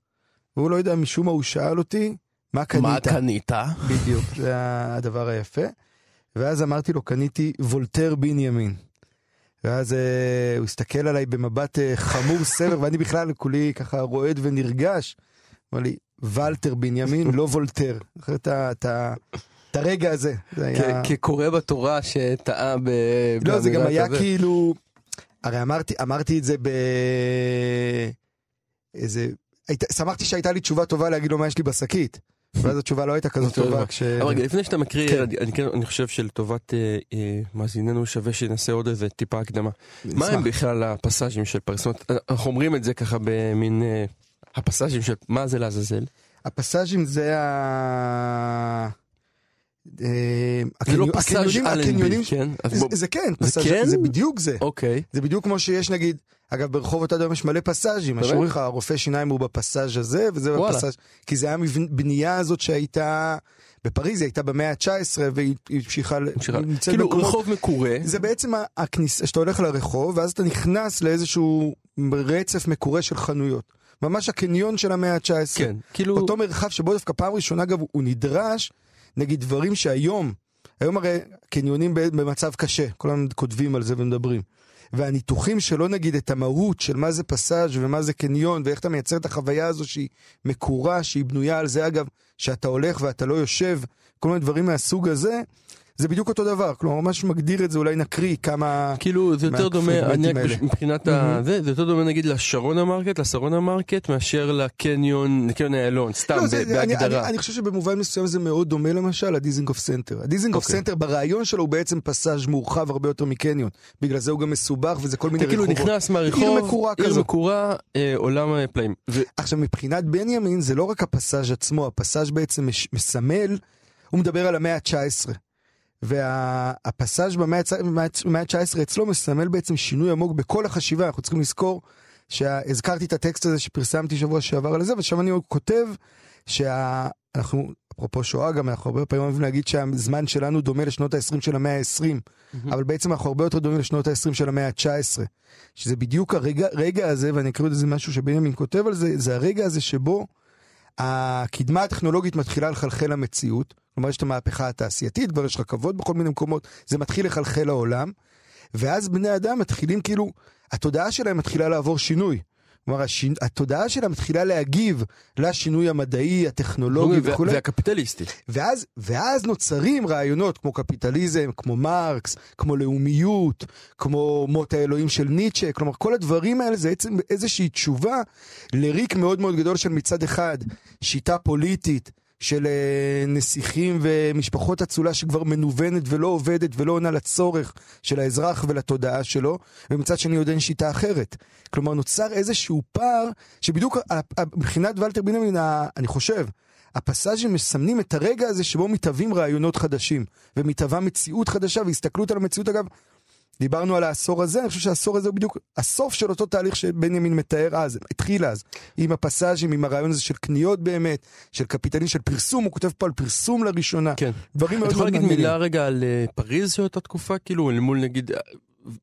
והוא לא יודע, משום מה הוא שאל אותי, מה קנית? מה קנית? בדיוק, זה הדבר היפה. ואז אמרתי לו, קניתי וולטר בנימין. ואז אה, הוא הסתכל עליי במבט אה, חמור סבר, ואני בכלל כולי ככה רועד ונרגש. אמר לי, ולטר בנימין, לא וולטר. זוכר את ה- את הרגע הזה. זה היה... כקורא בתורה שטעה ב... לא, זה גם היה כזה. כאילו... הרי אמרתי, אמרתי את זה ב... איזה... היית... שמחתי שהייתה לי תשובה טובה להגיד לו מה יש לי בשקית. ואז התשובה לא הייתה כזאת [LAUGHS] טובה כש... אבל רגע, לפני שאתה מקריא, כן. אני, כן- אני חושב שלטובת אה, אה, מאזיננו שווה שנעשה עוד איזה טיפה הקדמה. מה. הם בכלל הפסאז'ים של פרסונות? אנחנו אומרים את זה ככה במין אה, הפסאז'ים של מה זה לעזאזל? הפסאז'ים זה ה... אה, זה לא פסאז' אלנבי, כן? זה- כן, זה כן? זה בדיוק זה. אוקיי. זה בדיוק כמו שיש נגיד, אגב ברחובות עד היום יש מלא פסאז'ים, באמת? שאומרים לך, הרופא שיניים הוא בפסאז' הזה, וזה וואלה. בפסאז', כי זה היה בנייה הזאת שהייתה, בפריז היא הייתה במאה ה-19 והיא היא המשיכה, כאילו במקומות- רחוב מקורה, זה בעצם הכניסה, שאתה הולך לרחוב, ואז אתה נכנס לאיזשהו רצף מקורה של חנויות. ממש הקניון של המאה ה-19. כן, כאילו, אותו מרחב שבו דווקא פעם ראשונה אגב הוא נדרש, נגיד דברים שהיום, היום הרי קניונים במצב קשה, הזמן כותבים על זה ומדברים. והניתוחים שלא נגיד את המהות של מה זה פסאז' ומה זה קניון ואיך אתה מייצר את החוויה הזו שהיא מקורה, שהיא בנויה על זה אגב, שאתה הולך ואתה לא יושב, כל מיני דברים מהסוג הזה, זה בדיוק אותו דבר, כלומר ממש מגדיר את זה, אולי נקריא כמה... כאילו זה יותר דומה, אני רק. מבחינת ה... זה, זה יותר דומה נגיד לשרונה מרקט, לשרונה מרקט, מאשר לקניון, לקניון איילון, סתם לא, זה, אני, אני, בהגדרה. אני חושב שבמובן מסוים זה מאוד דומה למשל לדיזינגוף סנטר. הדיזינגוף אוקיי. סנטר ברעיון שלו הוא בעצם פסאז' מורחב הרבה יותר מקניון. בגלל זה הוא גם מסובך וזה כל מיני אתה כאילו רחובות. נכנס מהרחוב, עיר מקורה עיר כזו. מקורה, אה, עולם אה, פלאים. ו- עכשיו מבחינת בנימין זה לא רק הפסאז' עצמו, הפסאז' בעצם מש, מסמל, הוא מדבר על המאה ה-19. והפסאז' במאה ה-19 אצלו מסמל בעצם שינוי עמוק בכל החשיבה, אנחנו צריכים לזכור שהזכרתי את הטקסט הזה שפרסמתי שבוע שעבר על זה, ושם אני כותב שאנחנו, אפרופו שואה גם, אנחנו הרבה פעמים אוהבים להגיד שהזמן שלנו דומה לשנות ה-20 של המאה ה-20, אבל בעצם אנחנו הרבה יותר דומים לשנות ה-20 של המאה ה-19. שזה בדיוק הרגע רגע הזה, ואני אקריא את זה משהו שבנימין כותב על זה, זה הרגע הזה שבו הקדמה הטכנולוגית מתחילה לחלחל למציאות, כלומר יש את המהפכה התעשייתית, כבר יש רכבות בכל מיני מקומות, זה מתחיל לחלחל לעולם, ואז בני אדם מתחילים כאילו, התודעה שלהם מתחילה לעבור שינוי. כלומר, השינ... התודעה שלהם מתחילה להגיב לשינוי המדעי, הטכנולוגי וכולי. והקפיטליסטי. ואז, ואז נוצרים רעיונות כמו קפיטליזם, כמו מרקס, כמו לאומיות, כמו מות האלוהים של ניטשה, כלומר כל הדברים האלה זה בעצם איזושהי תשובה לריק מאוד מאוד גדול של מצד אחד שיטה פוליטית של אה, נסיכים ומשפחות אצולה שכבר מנוונת ולא עובדת ולא עונה לצורך של האזרח ולתודעה שלו, ומצד שני עוד אין שיטה אחרת. כלומר נוצר איזשהו פער שבדיוק מבחינת ולטר בנימין, אני חושב, הפסאז'ים מסמנים את הרגע הזה שבו מתהווים רעיונות חדשים, ומתהווה מציאות חדשה, והסתכלות על המציאות אגב, דיברנו על העשור הזה, אני חושב שהעשור הזה הוא בדיוק הסוף של אותו תהליך שבנימין מתאר אז, התחיל אז, עם הפסאז'ים, עם הרעיון הזה של קניות באמת, של קפיטליזם, של פרסום, הוא כותב פה על פרסום לראשונה. כן. דברים אתה מאוד יכול מאוד להגיד מעניינים. מילה רגע על אה, פריז של אותה תקופה? כאילו, אל מול נגיד, אה,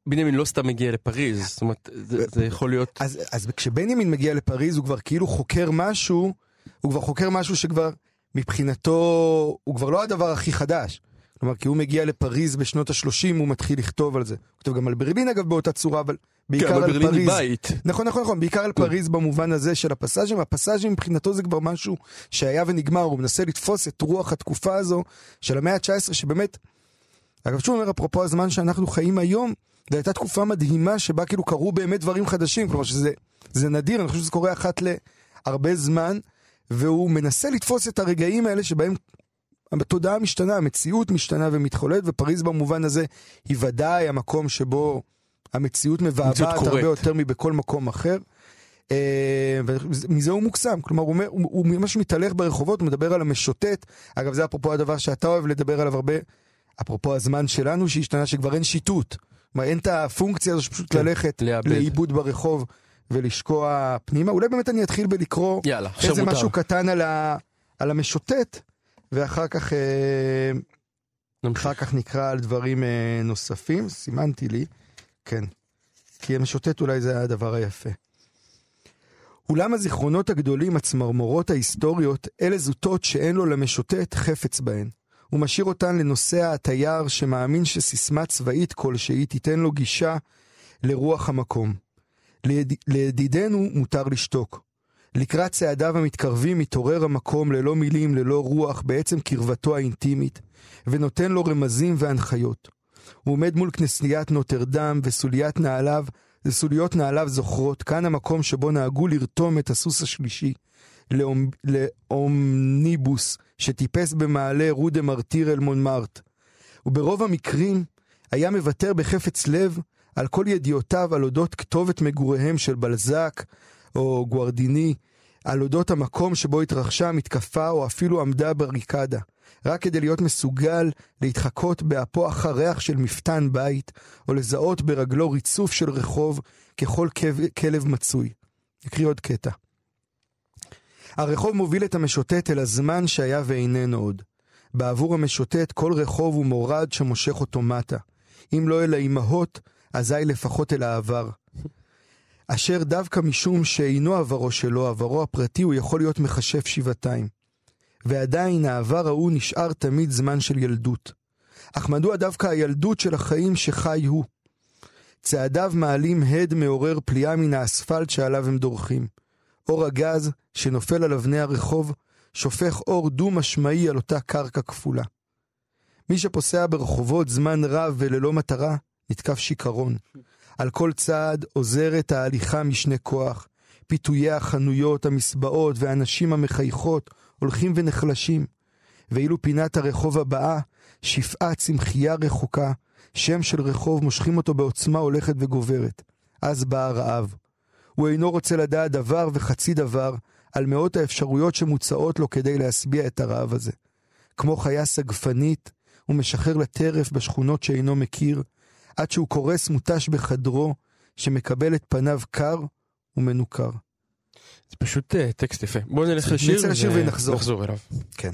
בנימין לא סתם מגיע לפריז, זאת אומרת, זה- זה יכול להיות... אז, אז כשבנימין מגיע לפריז הוא כבר כאילו חוקר משהו, הוא כבר חוקר משהו שכבר מבחינתו, הוא כבר לא הדבר הכי חדש. כלומר, כי הוא מגיע לפריז בשנות ה-30, הוא מתחיל לכתוב על זה. הוא כותב גם על ברלין אגב באותה צורה, אבל כן, בעיקר אבל על ברלין היא פריז. בית. נכון, נכון, נכון, בעיקר על פריז במובן הזה של הפסאז'ים. הפסאז'ים מבחינתו זה כבר משהו שהיה ונגמר, הוא מנסה לתפוס את רוח התקופה הזו של המאה ה-19, שבאמת, אגב, שוב אומר, אפרופו הזמן שאנחנו חיים היום, זו הייתה תקופה מדהימה שבה כאילו קרו באמת דברים חדשים, כלומר שזה זה נדיר, אני חושב שזה קורה אחת להרבה זמן, והוא מנסה לתפוס את הרגעים האלה שבהם התודעה משתנה, המציאות משתנה ומתחוללת, ופריז במובן הזה היא ודאי המקום שבו המציאות מבעבעת. הרבה יותר מבכל מקום אחר. אה, ומזה הוא מוקסם, כלומר הוא, אומר- הוא, הוא ממש מתהלך ברחובות, הוא מדבר על המשוטט, אגב זה אפרופו הדבר שאתה אוהב לדבר עליו הרבה, אפרופו הזמן שלנו שהשתנה שכבר אין שיטוט, כלומר אין את הפונקציה הזו שפשוט כן, ללכת לאבד. לאיבוד ברחוב ולשקוע פנימה, אולי באמת אני אתחיל בלקרוא יאללה, איזה מותר. משהו קטן על, ה, על המשוטט, ואחר כך, אה. אחר כך נקרא על דברים אה, נוספים, סימנתי לי, כן, כי המשוטט אולי זה הדבר היפה. אולם הזיכרונות הגדולים, הצמרמורות ההיסטוריות, אלה זוטות שאין לו למשוטט חפץ בהן. הוא משאיר אותן לנוסע התייר שמאמין שסיסמה צבאית כלשהי תיתן לו גישה לרוח המקום. ליד... לידידנו מותר לשתוק. לקראת צעדיו המתקרבים מתעורר המקום ללא מילים, ללא רוח, בעצם קרבתו האינטימית, ונותן לו רמזים והנחיות. הוא עומד מול כנסיית נוטרדם וסוליית נעליו, וסוליות נעליו זוכרות, כאן המקום שבו נהגו לרתום את הסוס השלישי, לאומ... לאומניבוס, שטיפס במעלה רו דה מרטיר אל מונמרט. וברוב המקרים היה מוותר בחפץ לב על כל ידיעותיו על אודות כתובת מגוריהם של בלזק או גוארדיני, על אודות המקום שבו התרחשה המתקפה או אפילו עמדה בריקדה, רק כדי להיות מסוגל להתחקות באפו אחר של מפתן בית, או לזהות ברגלו ריצוף של רחוב ככל כלב מצוי. נקריא עוד קטע. הרחוב מוביל את המשוטט אל הזמן שהיה ואיננו עוד. בעבור המשוטט כל רחוב הוא מורד שמושך אותו מטה. אם לא אל האימהות, אזי לפחות אל העבר. אשר דווקא משום שאינו עברו שלו, עברו הפרטי, הוא יכול להיות מכשף שבעתיים. ועדיין העבר ההוא נשאר תמיד זמן של ילדות. אך מדוע דווקא הילדות של החיים שחי הוא? צעדיו מעלים הד מעורר פליאה מן האספלט שעליו הם דורכים. אור הגז שנופל על אבני הרחוב, שופך אור דו-משמעי על אותה קרקע כפולה. מי שפוסע ברחובות זמן רב וללא מטרה, נתקף שיכרון. על כל צעד עוזרת ההליכה משנה כוח. פיתויי החנויות, המסבעות והנשים המחייכות הולכים ונחלשים. ואילו פינת הרחוב הבאה, שפעה צמחייה רחוקה, שם של רחוב מושכים אותו בעוצמה הולכת וגוברת. אז בא הרעב. הוא אינו רוצה לדעת דבר וחצי דבר על מאות האפשרויות שמוצעות לו כדי להשביע את הרעב הזה. כמו חיה סגפנית, הוא משחרר לטרף בשכונות שאינו מכיר, עד שהוא קורס מותש בחדרו, שמקבל את פניו קר ומנוכר. זה פשוט אה, טקסט יפה. בואו נלך נצא לשיר לשיר ונחזור. נחזור אליו. כן.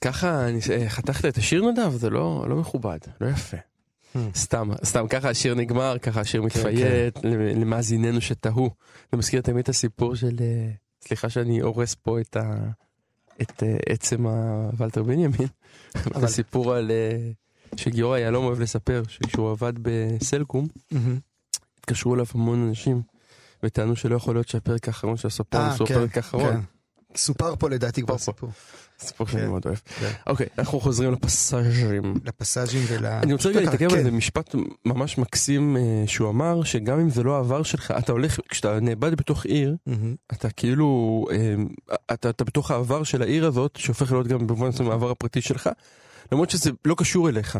ככה אני- אה, חתכת את השיר נדב, זה לא לא מכובד, לא יפה. סתם, סתם ככה השיר נגמר, ככה השיר מתפייט, למ- למאזיננו שתהו. זה מזכיר תמיד את הסיפור של, אה, סליחה שאני הורס פה את ה... את אה, עצם הוולטר בנימין, [LAUGHS] אבל הסיפור על... שגיורא יהלום אוהב לספר, שכשהוא עבד בסלקום, התקשרו אליו המון אנשים, וטענו שלא יכול להיות שהפרק האחרון של הסופרנוס הוא כן, הפרק האחרון. סופר פה לדעתי כבר. סיפור. סיפור שאני כן. מאוד אוהב. כן. אוקיי, אנחנו חוזרים לפסאז'רים. לפסאז'ים ול... אני רוצה רגע להתעכב על כן. איזה משפט ממש מקסים אה, שהוא אמר, שגם אם זה לא העבר שלך, אתה הולך, כשאתה נאבד בתוך עיר. אתה כאילו, אה, אתה, אתה בתוך העבר של העיר הזאת, שהופך להיות גם במובן מסוים העבר הפרטי שלך, למרות שזה לא קשור אליך.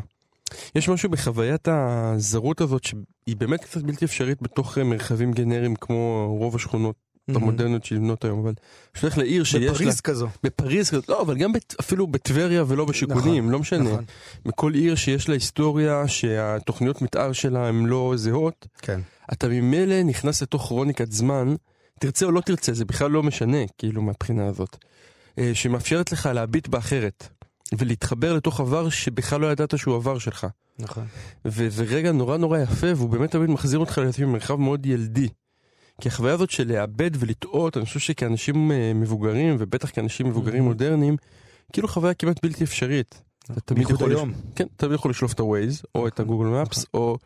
יש משהו בחוויית הזרות הזאת שהיא באמת קצת בלתי אפשרית בתוך אה, מרחבים גנריים כמו רוב השכונות המודרניות שנבנות היום, אבל כשאתה לעיר שיש לה... בפריז כזו. בפריז, כזאת, לא, אבל גם בת, אפילו בטבריה ולא בשיכונים, נכון, לא משנה. נכון. בכל עיר שיש לה היסטוריה, שהתוכניות מתאר שלה הן לא זהות, כן. אתה ממילא נכנס לתוך כרוניקת זמן, תרצה או לא תרצה, זה בכלל לא משנה, כאילו, מהבחינה הזאת. אה, שמאפשרת לך להביט באחרת, ולהתחבר לתוך עבר שבכלל לא ידעת שהוא עבר שלך. נכון. וזה רגע נורא נורא יפה, והוא באמת תמיד מחזיר אותך לעצמי במרחב מאוד ילדי. כי החוויה הזאת של לאבד ולטעות, אני חושב שכאנשים אה, מבוגרים, ובטח כאנשים מבוגרים מודרניים, כאילו חוויה כמעט בלתי אפשרית. אתה תמיד יכול, היום. כן, תמיד יכול לשלוף את ה-Waze, או את הגוגל מפס, או,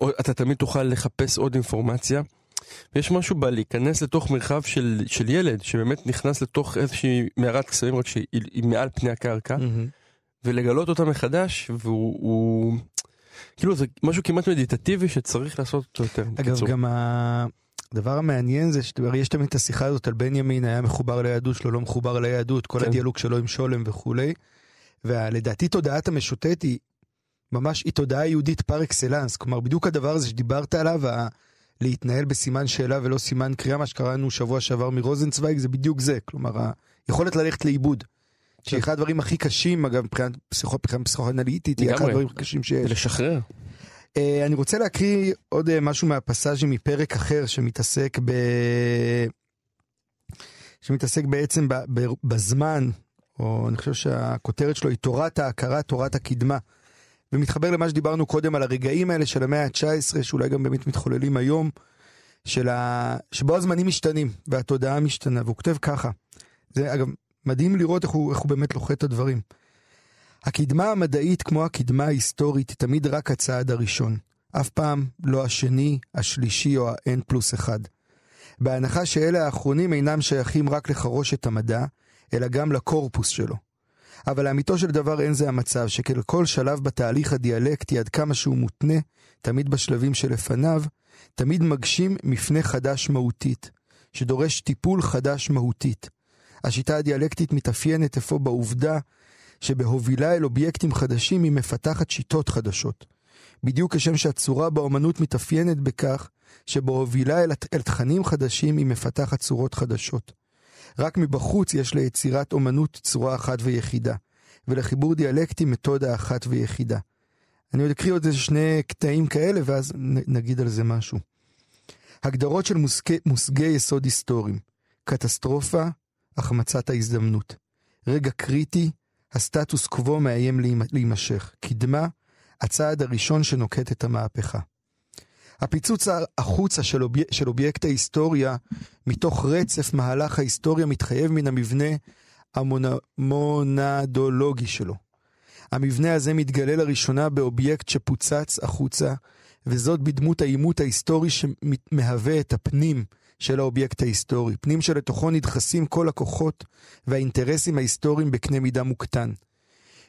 או אתה תמיד תוכל לחפש עוד אינפורמציה. ויש משהו בלהיכנס לתוך מרחב של, של ילד, שבאמת נכנס לתוך איזושהי מערת קסמים, רק שהיא היא מעל פני הקרקע, מהמם. ולגלות אותה מחדש, והוא... הוא... כאילו זה משהו כמעט מדיטטיבי שצריך לעשות אותו יותר. אגב, בקיצור. גם הדבר המעניין זה שיש תמיד את השיחה הזאת על בנימין היה מחובר ליהדות שלו, לא מחובר ליהדות, כל כן. הדיאלוג שלו עם שולם וכולי. ולדעתי תודעת המשוטט היא ממש, היא תודעה יהודית פר אקסלנס. כלומר, בדיוק הדבר הזה שדיברת עליו, ה- להתנהל בסימן שאלה ולא סימן קריאה, מה שקראנו שבוע שעבר מרוזנצוויג, זה בדיוק זה. כלומר, היכולת ללכת לאיבוד. שהיא אחד הדברים הכי קשים, אגב, מבחינת פסיכו- פסיכואנליטית, היא אחד. הדברים הכי קשים שיש. לשחרר. אה, אני רוצה להקריא עוד אה, משהו מהפסאז'ים מפרק אחר שמתעסק ב... שמתעסק בעצם ב... בזמן, או אני חושב שהכותרת שלו היא תורת ההכרה, תורת הקדמה. ומתחבר למה שדיברנו קודם על הרגעים האלה של המאה ה-19, שאולי גם באמת מתחוללים היום, של ה... שבו הזמנים משתנים והתודעה משתנה, והוא כותב ככה. זה אגב מדהים לראות איך הוא, איך הוא באמת לוחת את הדברים. הקדמה המדעית כמו הקדמה ההיסטורית היא תמיד רק הצעד הראשון. אף פעם לא השני, השלישי או ה-N פלוס אחד. בהנחה שאלה האחרונים אינם שייכים רק לחרושת המדע, אלא גם לקורפוס שלו. אבל לאמיתו של דבר אין זה המצב, שכן כל שלב בתהליך הדיאלקטי עד כמה שהוא מותנה, תמיד בשלבים שלפניו, תמיד מגשים מפנה חדש מהותית, שדורש טיפול חדש מהותית. השיטה הדיאלקטית מתאפיינת אפוא בעובדה שבהובילה אל אובייקטים חדשים היא מפתחת שיטות חדשות. בדיוק כשם שהצורה באומנות מתאפיינת בכך שבהובילה אל, אל תכנים חדשים היא מפתחת צורות חדשות. רק מבחוץ יש ליצירת אומנות צורה אחת ויחידה, ולחיבור דיאלקטי מתודה אחת ויחידה. אני עוד אקריא עוד איזה שני קטעים כאלה ואז נגיד על זה משהו. הגדרות של מושגי, מושגי יסוד היסטוריים קטסטרופה, החמצת ההזדמנות. רגע קריטי, הסטטוס קוו מאיים להימ- להימשך. קדמה, הצעד הראשון שנוקט את המהפכה. הפיצוץ החוצה של, אובי... של אובייקט ההיסטוריה מתוך רצף מהלך ההיסטוריה מתחייב מן המבנה המונדולוגי שלו. המבנה הזה מתגלה לראשונה באובייקט שפוצץ החוצה, וזאת בדמות העימות ההיסטורי שמהווה את הפנים של האובייקט ההיסטורי, פנים שלתוכו נדחסים כל הכוחות והאינטרסים ההיסטוריים בקנה מידה מוקטן.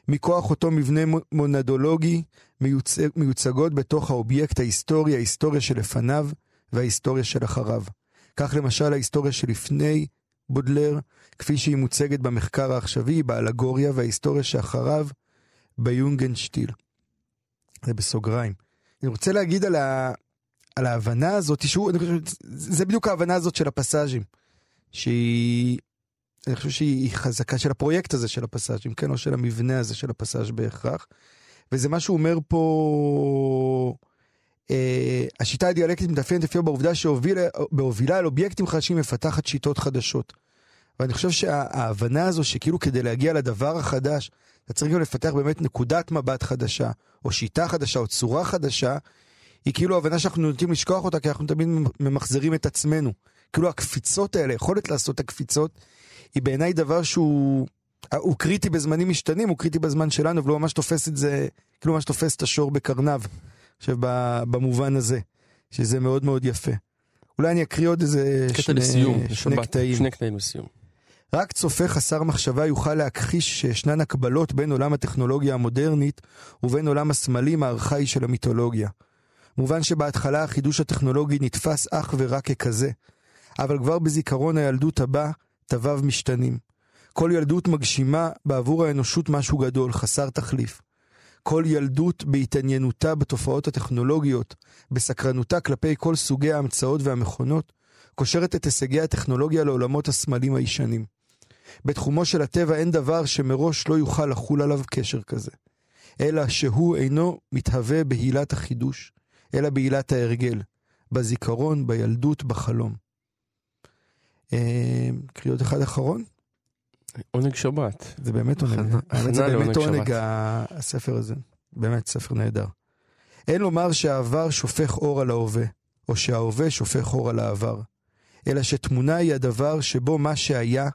מכוח אותו מבנה מונדולוגי מיוצג, מיוצגות בתוך האובייקט ההיסטורי, ההיסטוריה שלפניו וההיסטוריה שלאחריו. כך למשל ההיסטוריה שלפני בודלר, כפי שהיא מוצגת במחקר העכשווי, באלגוריה, וההיסטוריה שאחריו ביונגנשטיל. זה בסוגריים. אני רוצה להגיד על, ה... על ההבנה הזאת, שהוא, אני חושב, זה בדיוק ההבנה הזאת של הפסאז'ים, שהיא, אני חושב שהיא חזקה של הפרויקט הזה של הפסאז'ים, כן, או של המבנה הזה של הפסאז' בהכרח. וזה מה שהוא אומר פה, אה, השיטה הדיאלקטית מתאפיינת לפי בעובדה שבהובילה אל אובייקטים חדשים מפתחת שיטות חדשות. ואני חושב שההבנה הזו שכאילו כדי להגיע לדבר החדש, אתה צריך גם לפתח באמת נקודת מבט חדשה, או שיטה חדשה, או צורה חדשה, היא כאילו הבנה שאנחנו נוטים לשכוח אותה, כי אנחנו תמיד ממחזרים את עצמנו. כאילו הקפיצות האלה, יכולת לעשות את הקפיצות, היא בעיניי דבר שהוא הוא קריטי בזמנים משתנים, הוא קריטי בזמן שלנו, אבל הוא ממש תופס את זה, כאילו ממש תופס את השור בקרניו, עכשיו במובן הזה, שזה מאוד מאוד יפה. אולי אני אקריא עוד איזה קטע שני, לסיום, שני קטעים. שני קטעים לסיום. רק צופה חסר מחשבה יוכל להכחיש שישנן הקבלות בין עולם הטכנולוגיה המודרנית ובין עולם הסמלים הארכאי של המיתולוגיה. מובן שבהתחלה החידוש הטכנולוגי נתפס אך ורק ככזה, אבל כבר בזיכרון הילדות הבא, תוויו משתנים. כל ילדות מגשימה בעבור האנושות משהו גדול, חסר תחליף. כל ילדות בהתעניינותה בתופעות הטכנולוגיות, בסקרנותה כלפי כל סוגי ההמצאות והמכונות, קושרת את הישגי הטכנולוגיה לעולמות הסמלים הישנים. בתחומו של הטבע אין דבר שמראש לא יוכל לחול עליו קשר כזה. אלא שהוא אינו מתהווה בהילת החידוש, אלא בהילת ההרגל, בזיכרון, בילדות, בחלום. אה, קריאות אחד אחרון? עונג שבת. זה באמת עונג, האמת זה באמת עונג הספר הזה, באמת ספר נהדר. אין לומר שהעבר שופך אור על ההווה, או שההווה שופך אור על העבר, אלא שתמונה היא הדבר שבו מה שהיה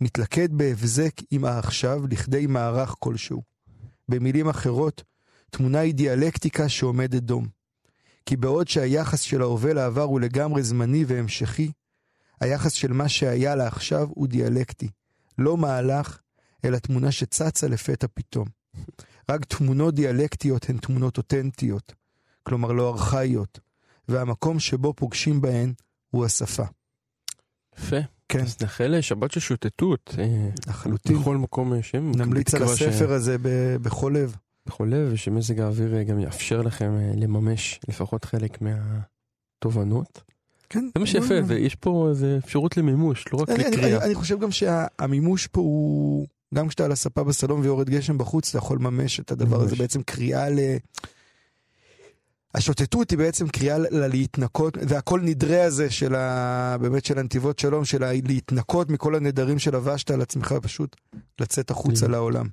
מתלכד בהבזק עם העכשיו לכדי מערך כלשהו. במילים אחרות, תמונה היא דיאלקטיקה שעומדת דום. כי בעוד שהיחס של ההווה לעבר הוא לגמרי זמני והמשכי, היחס של מה שהיה לעכשיו הוא דיאלקטי. לא מהלך, אלא תמונה שצצה לפתע פתאום. רק תמונות דיאלקטיות הן תמונות אותנטיות, כלומר לא ארכאיות, והמקום שבו פוגשים בהן הוא השפה. יפה. כן, אז נאחל שבת של שוטטות. אה, לחלוטין. בכל מקום אה, שהם. נמליץ על בתקווה ש- הספר הזה ב- בכל לב. לב, ושמזג האוויר אה, גם יאפשר לכם אה, לממש לפחות חלק מהתובנות. כן. זה מה שיפה, ויש פה איזה אפשרות למימוש, לא רק לקריאה. אני, חושב גם שהמימוש פה הוא, גם כשאתה על הספה בסלון ויורד גשם בחוץ, אתה יכול לממש את הדבר הזה. בעצם קריאה ל... השוטטות היא בעצם קריאה ל- ללהתנקות, והכל נדרה הזה של ה... באמת של הנתיבות שלום, של ה... להתנקות מכל הנדרים שלבשת על עצמך, פשוט לצאת החוצה כן. לעולם.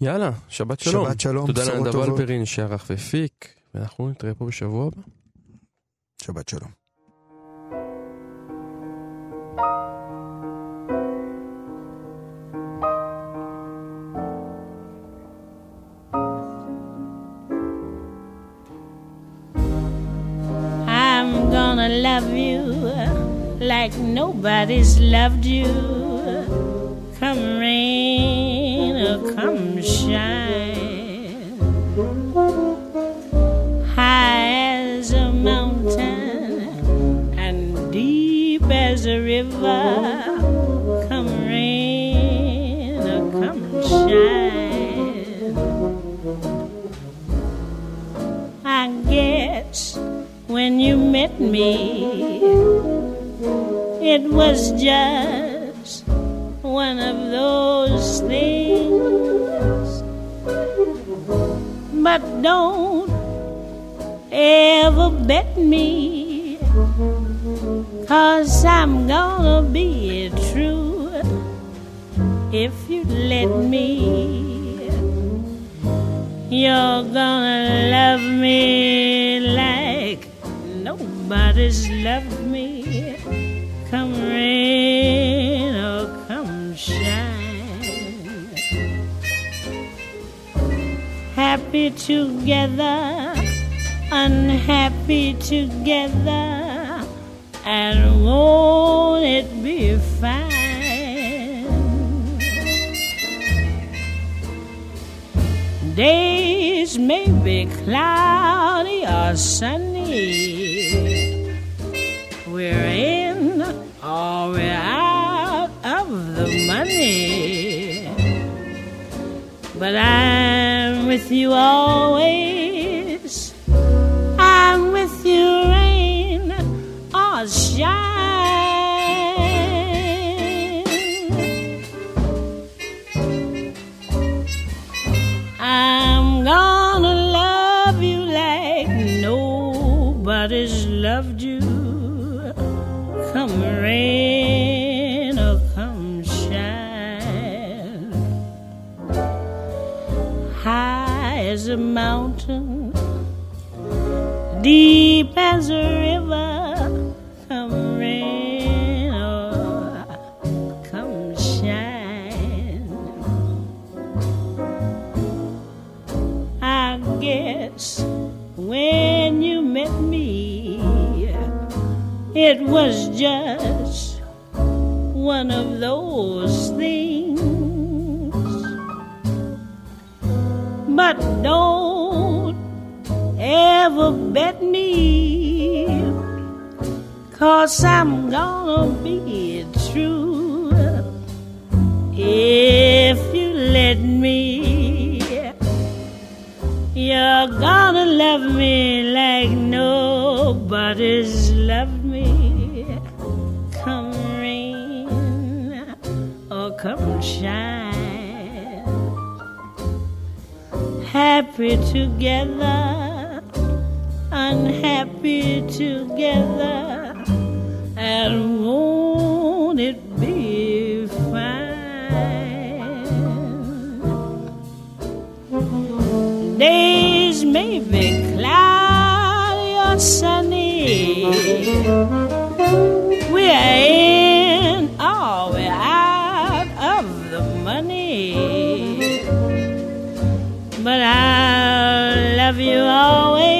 יאללה, שבת שלום. שבת שלום, בשורות טובות. תודה לנדב אלפרין שערך והפיק, ואנחנו נתראה פה בשבוע הבא. שבת שלום. gonna love you like nobody's loved you. Come rain or come High as a mountain and deep as a river. Come rain or come shine. I guess when you met me, it was just one of those things. But don't ever bet me, cause I'm gonna be true if you let me. You're gonna love me like nobody's loved me. Come rain Happy together, unhappy together, and won't it be fine? Days may be cloudy or sunny. We're in or we're out of the money. But I'm with you always. Deep as a river. Come rain or come shine. I guess when you met me, it was just one of those things. But don't ever bet me, cause I'm gonna be true if you let me. You're gonna love me like nobody's loved me. Come rain or come shine. Happy together, unhappy together, and won't it be fine? Days may be cloudy or sunny. We're in or we're out of the money. But I'll love you always.